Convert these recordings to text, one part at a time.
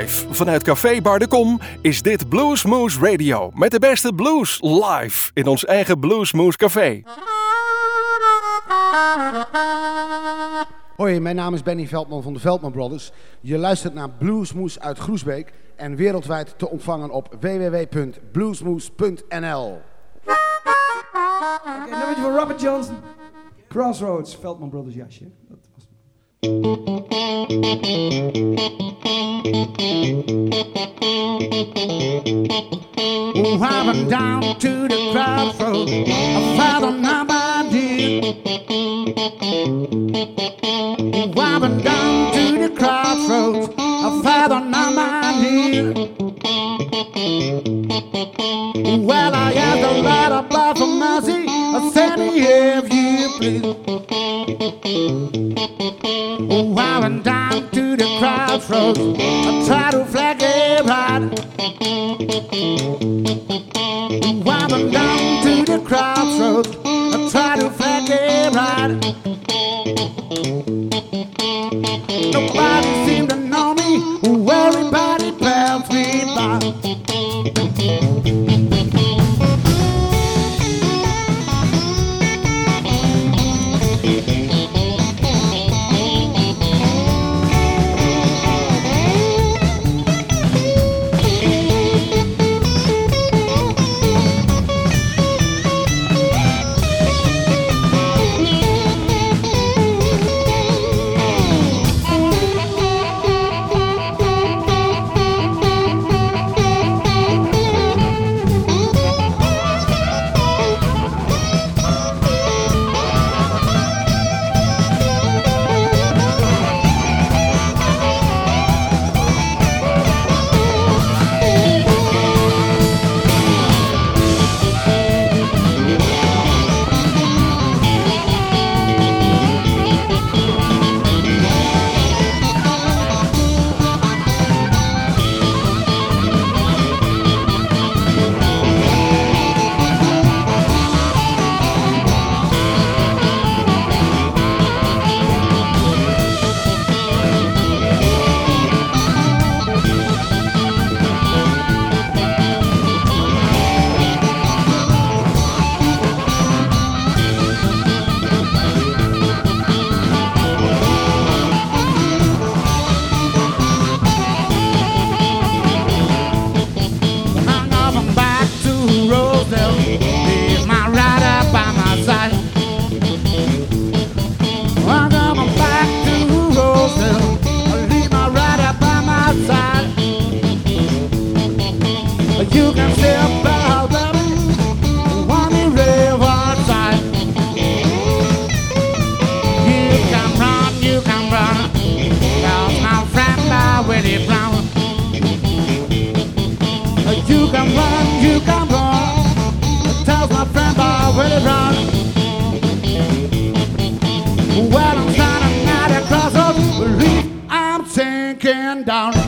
Live vanuit Café Bar de Kom is dit Bluesmoose Radio. Met de beste blues live in ons eigen Bluesmoose Café. Hoi, mijn naam is Benny Veldman van de Veldman Brothers. Je luistert naar Bluesmoose uit Groesbeek en wereldwijd te ontvangen op www.bluesmoose.nl. Oké, nummertje van Robert Johnson. Crossroads, Veldman Brothers jasje. Dat Oh, I went down to the crossroads. I found nobody. Oh, I went down to the crossroads. I found nobody. Well, I asked the Lord above for mercy. I said, if you please. Oh, I went down to the crossroads. I try to flag it right. Oh, I went down to the crossroads. I try to flag it right. You can still bow baby, on the riverside. You can run, you can run. My Brown. You can run, you can run. My friend by Willie Brown. Well, I'm standing at a crossroads. Believe I'm sinking down.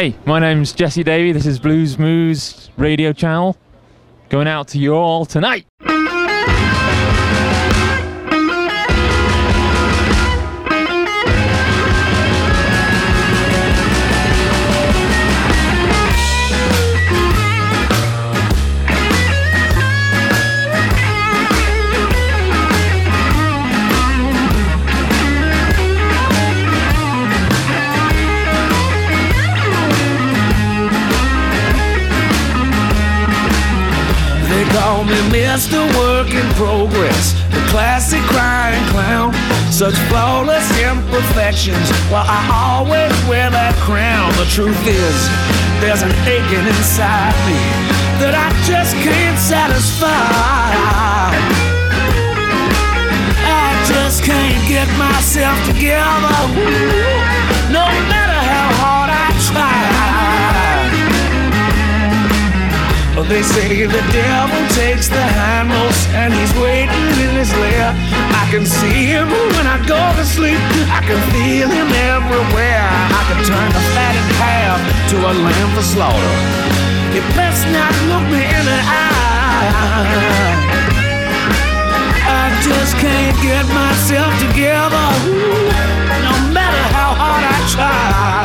Hey, my name's Jesse Davey. This is Blues Moose Radio Channel. Going out to you all tonight. Call me Mr. Work in Progress, the classic crying clown. Such flawless imperfections, while I always wear that crown. The truth is, there's an aching inside me that I just can't satisfy. I just can't get myself together, no matter They say the devil takes the hindmost and he's waiting in his lair. I can see him when I go to sleep. I can feel him everywhere. I can turn the fatted calf to a lamb for slaughter. You best not look me in the eye. I just can't get myself together, no matter how hard I try.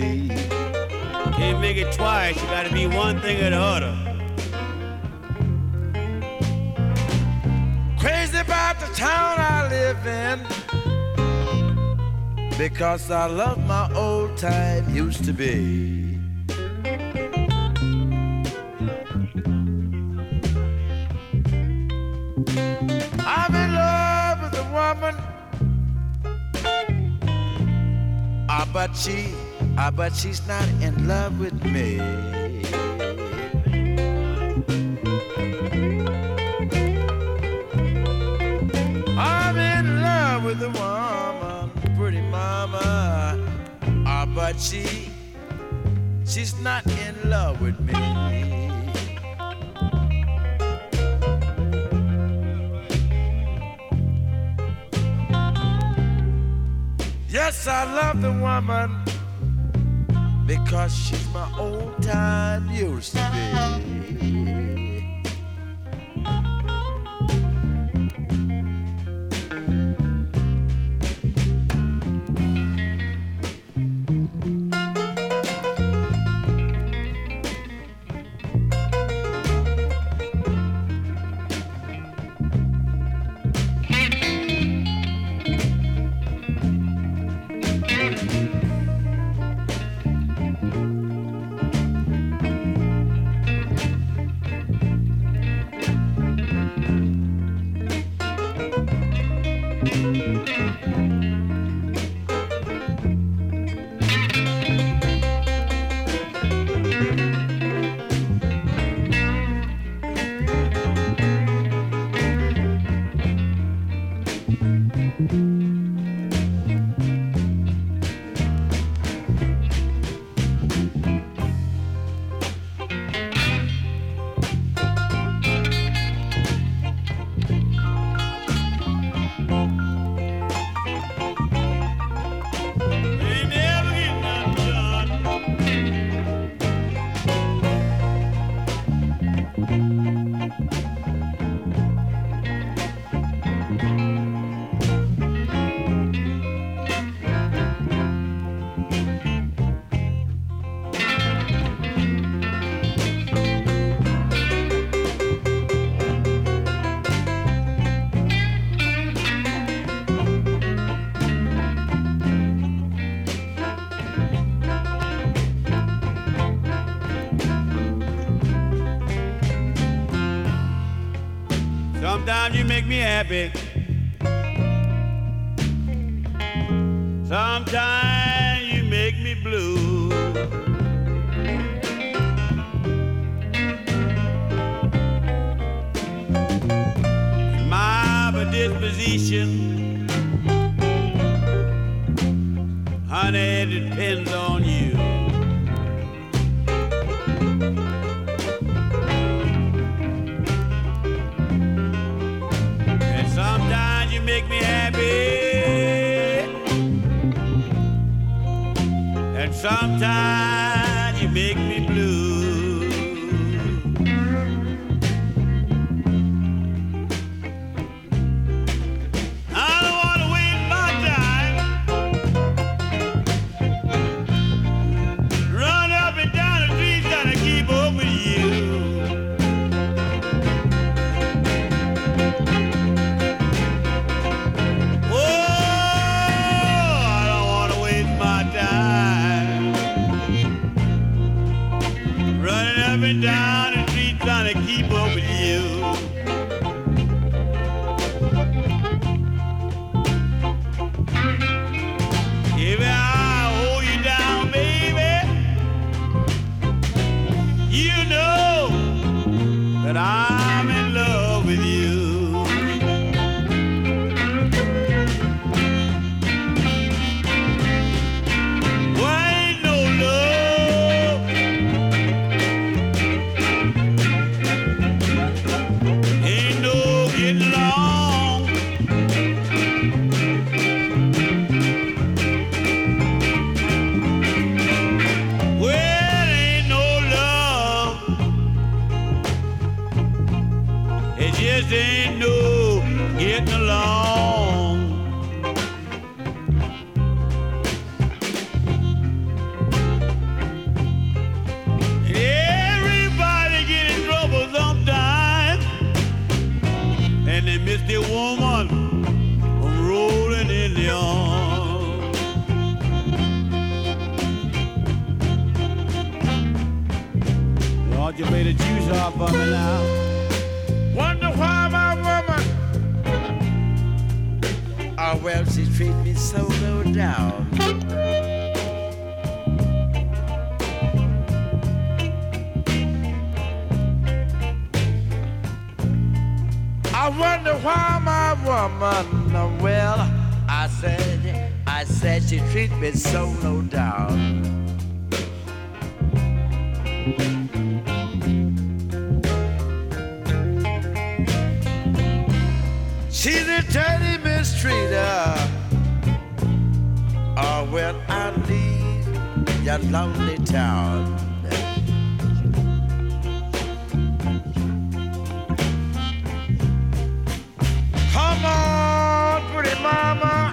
Be. Can't make it twice. You gotta be one thing or the other. Crazy about the town I live in. Because I love my old time used to be. I'm in love with a woman. Ah, but she, ah, but she's not in love with me. I'm in love with a woman, pretty mama. Ah, but she, she's not in love with me. Yes, I love the woman because she's my old time used to be. Me happy. I wonder why my woman, well, I said, I said she treat me so no doubt. She's a dirty mistreater. Oh, well, I leave your lonely town. mama.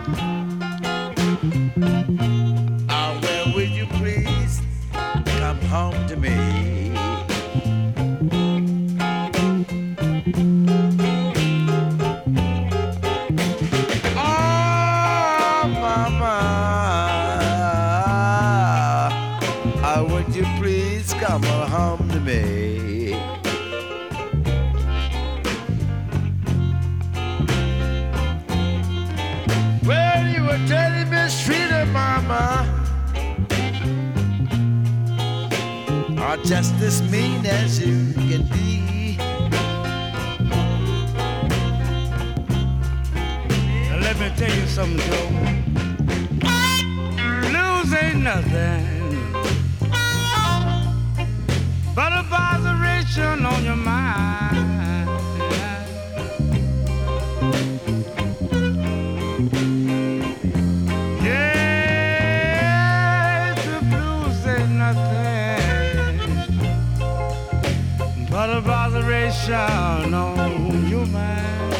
as mean as you can be. Now let me tell you something, Joe. sunshine on your mind.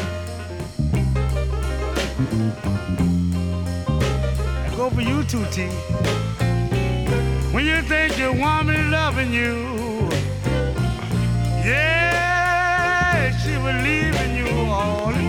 I go for you too, T. When you think your woman loving you, yeah, she believe in you all.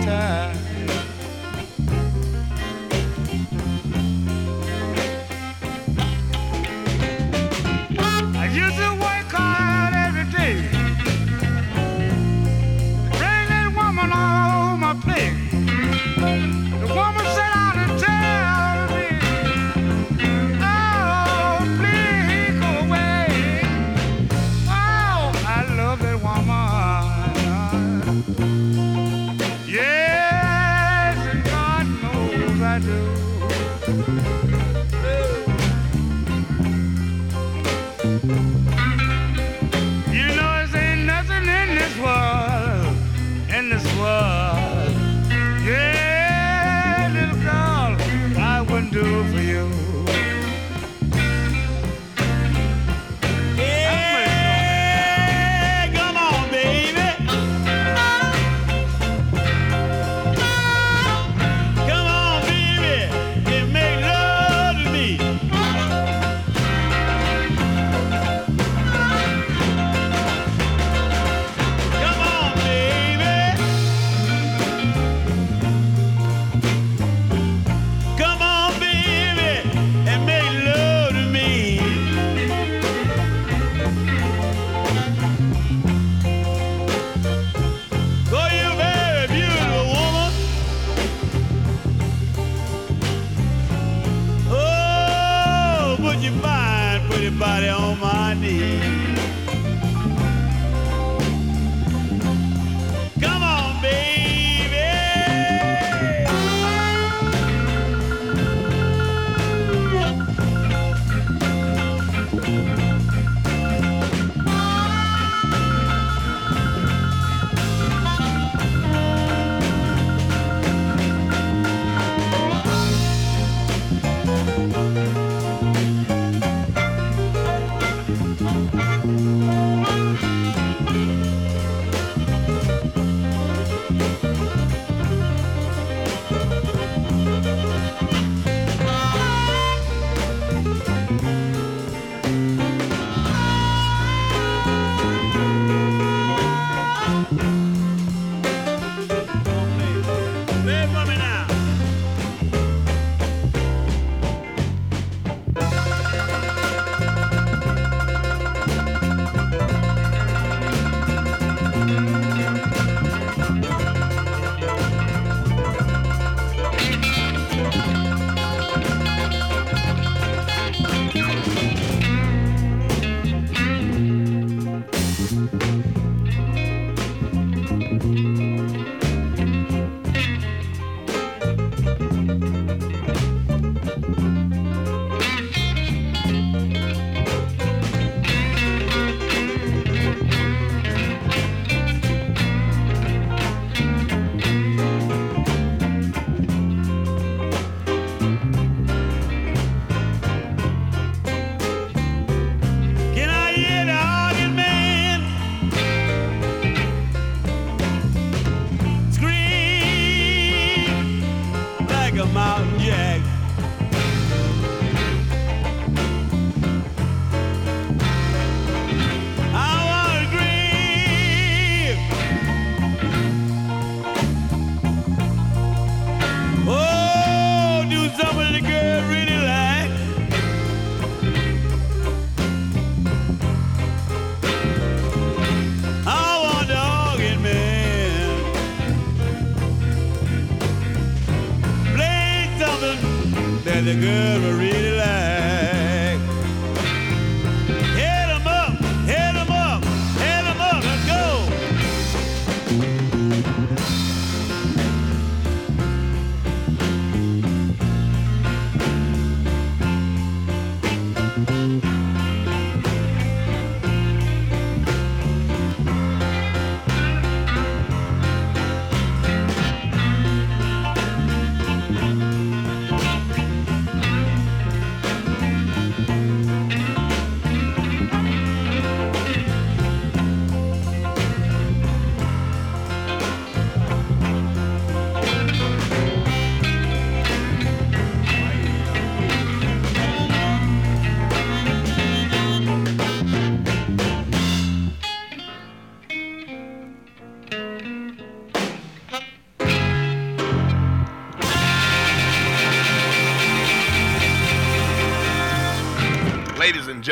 everybody on my knees.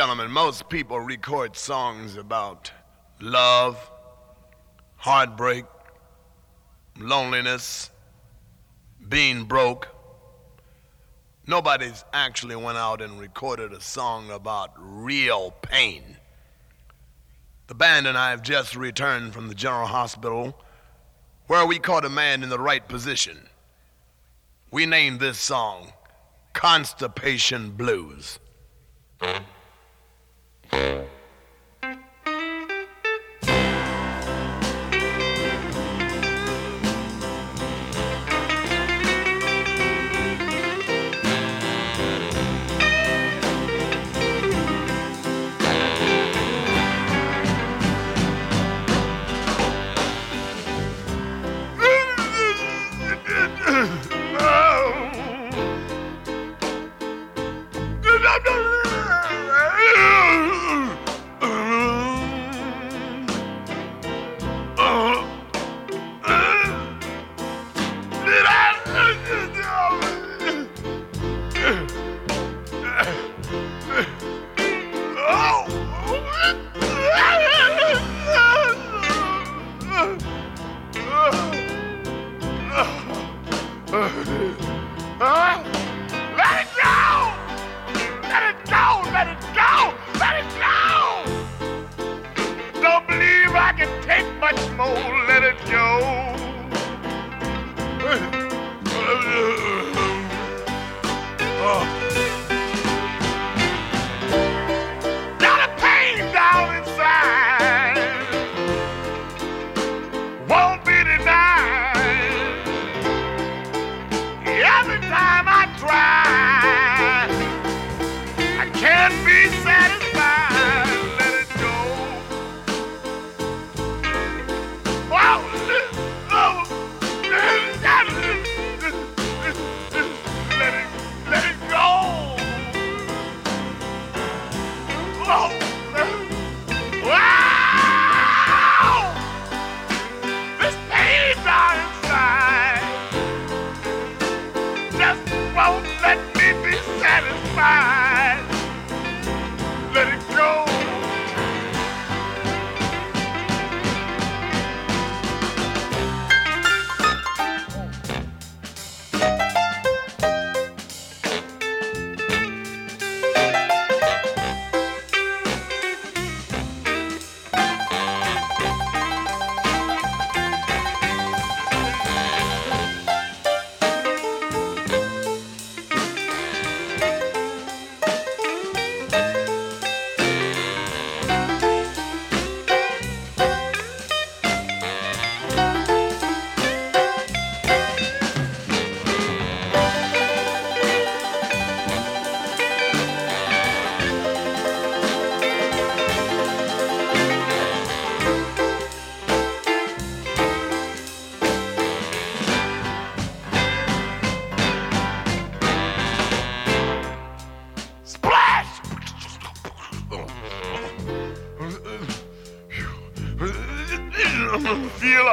Gentlemen, most people record songs about love, heartbreak, loneliness, being broke. Nobody's actually went out and recorded a song about real pain. The band and I have just returned from the General Hospital where we caught a man in the right position. We named this song Constipation Blues.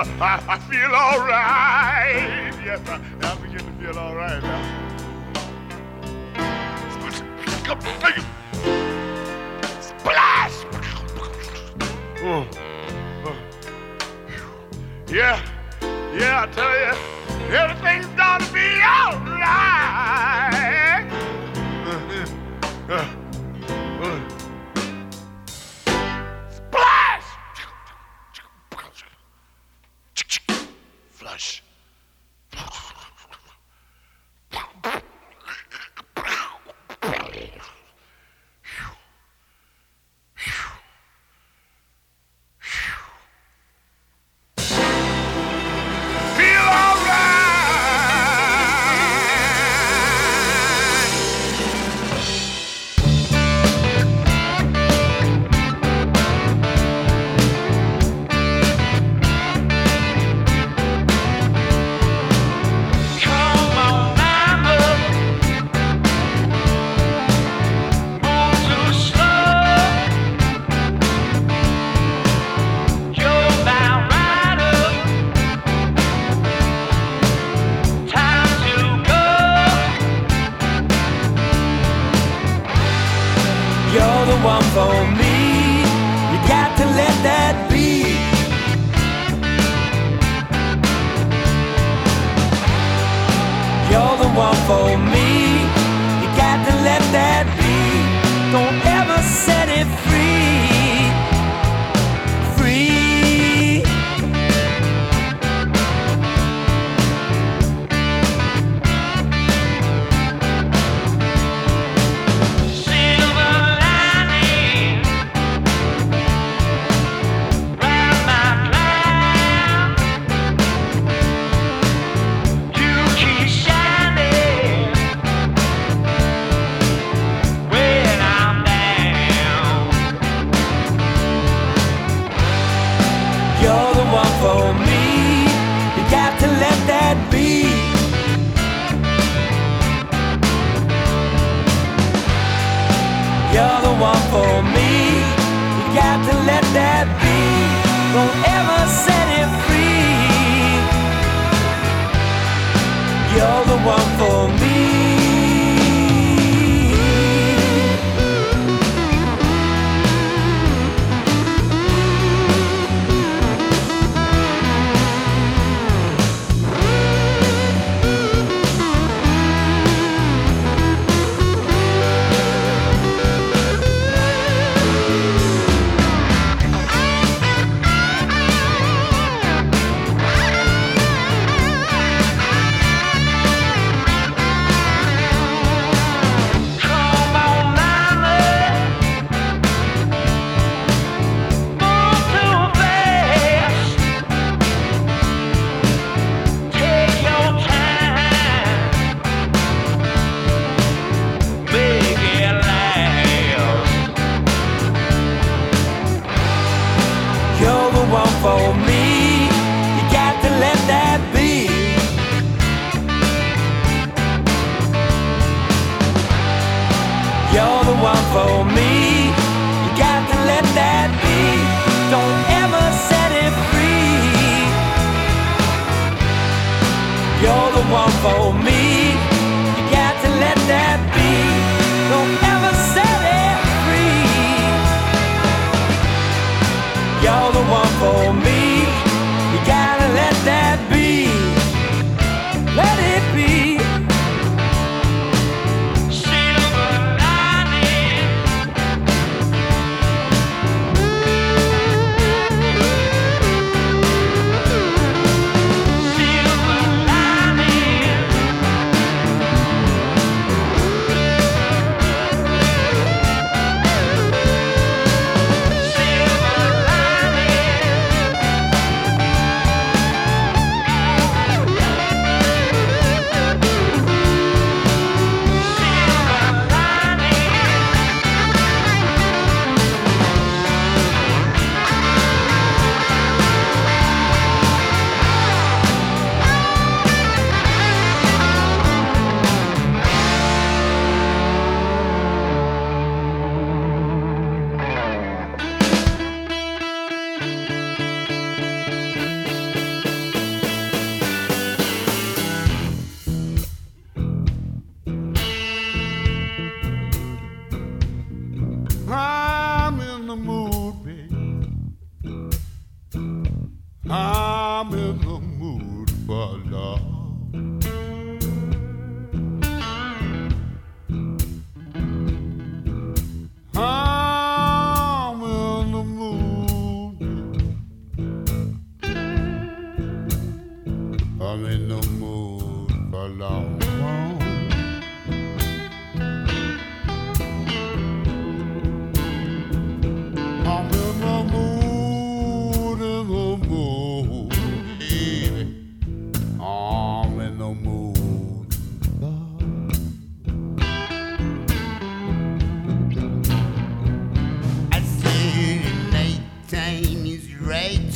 I, I feel all right. Yes, I, I begin to feel all right now. Splash! Oh. Oh. Yeah, yeah, I tell you, everything's for me. You got to let that be. Don't ever set it free. You're the one for me.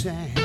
Right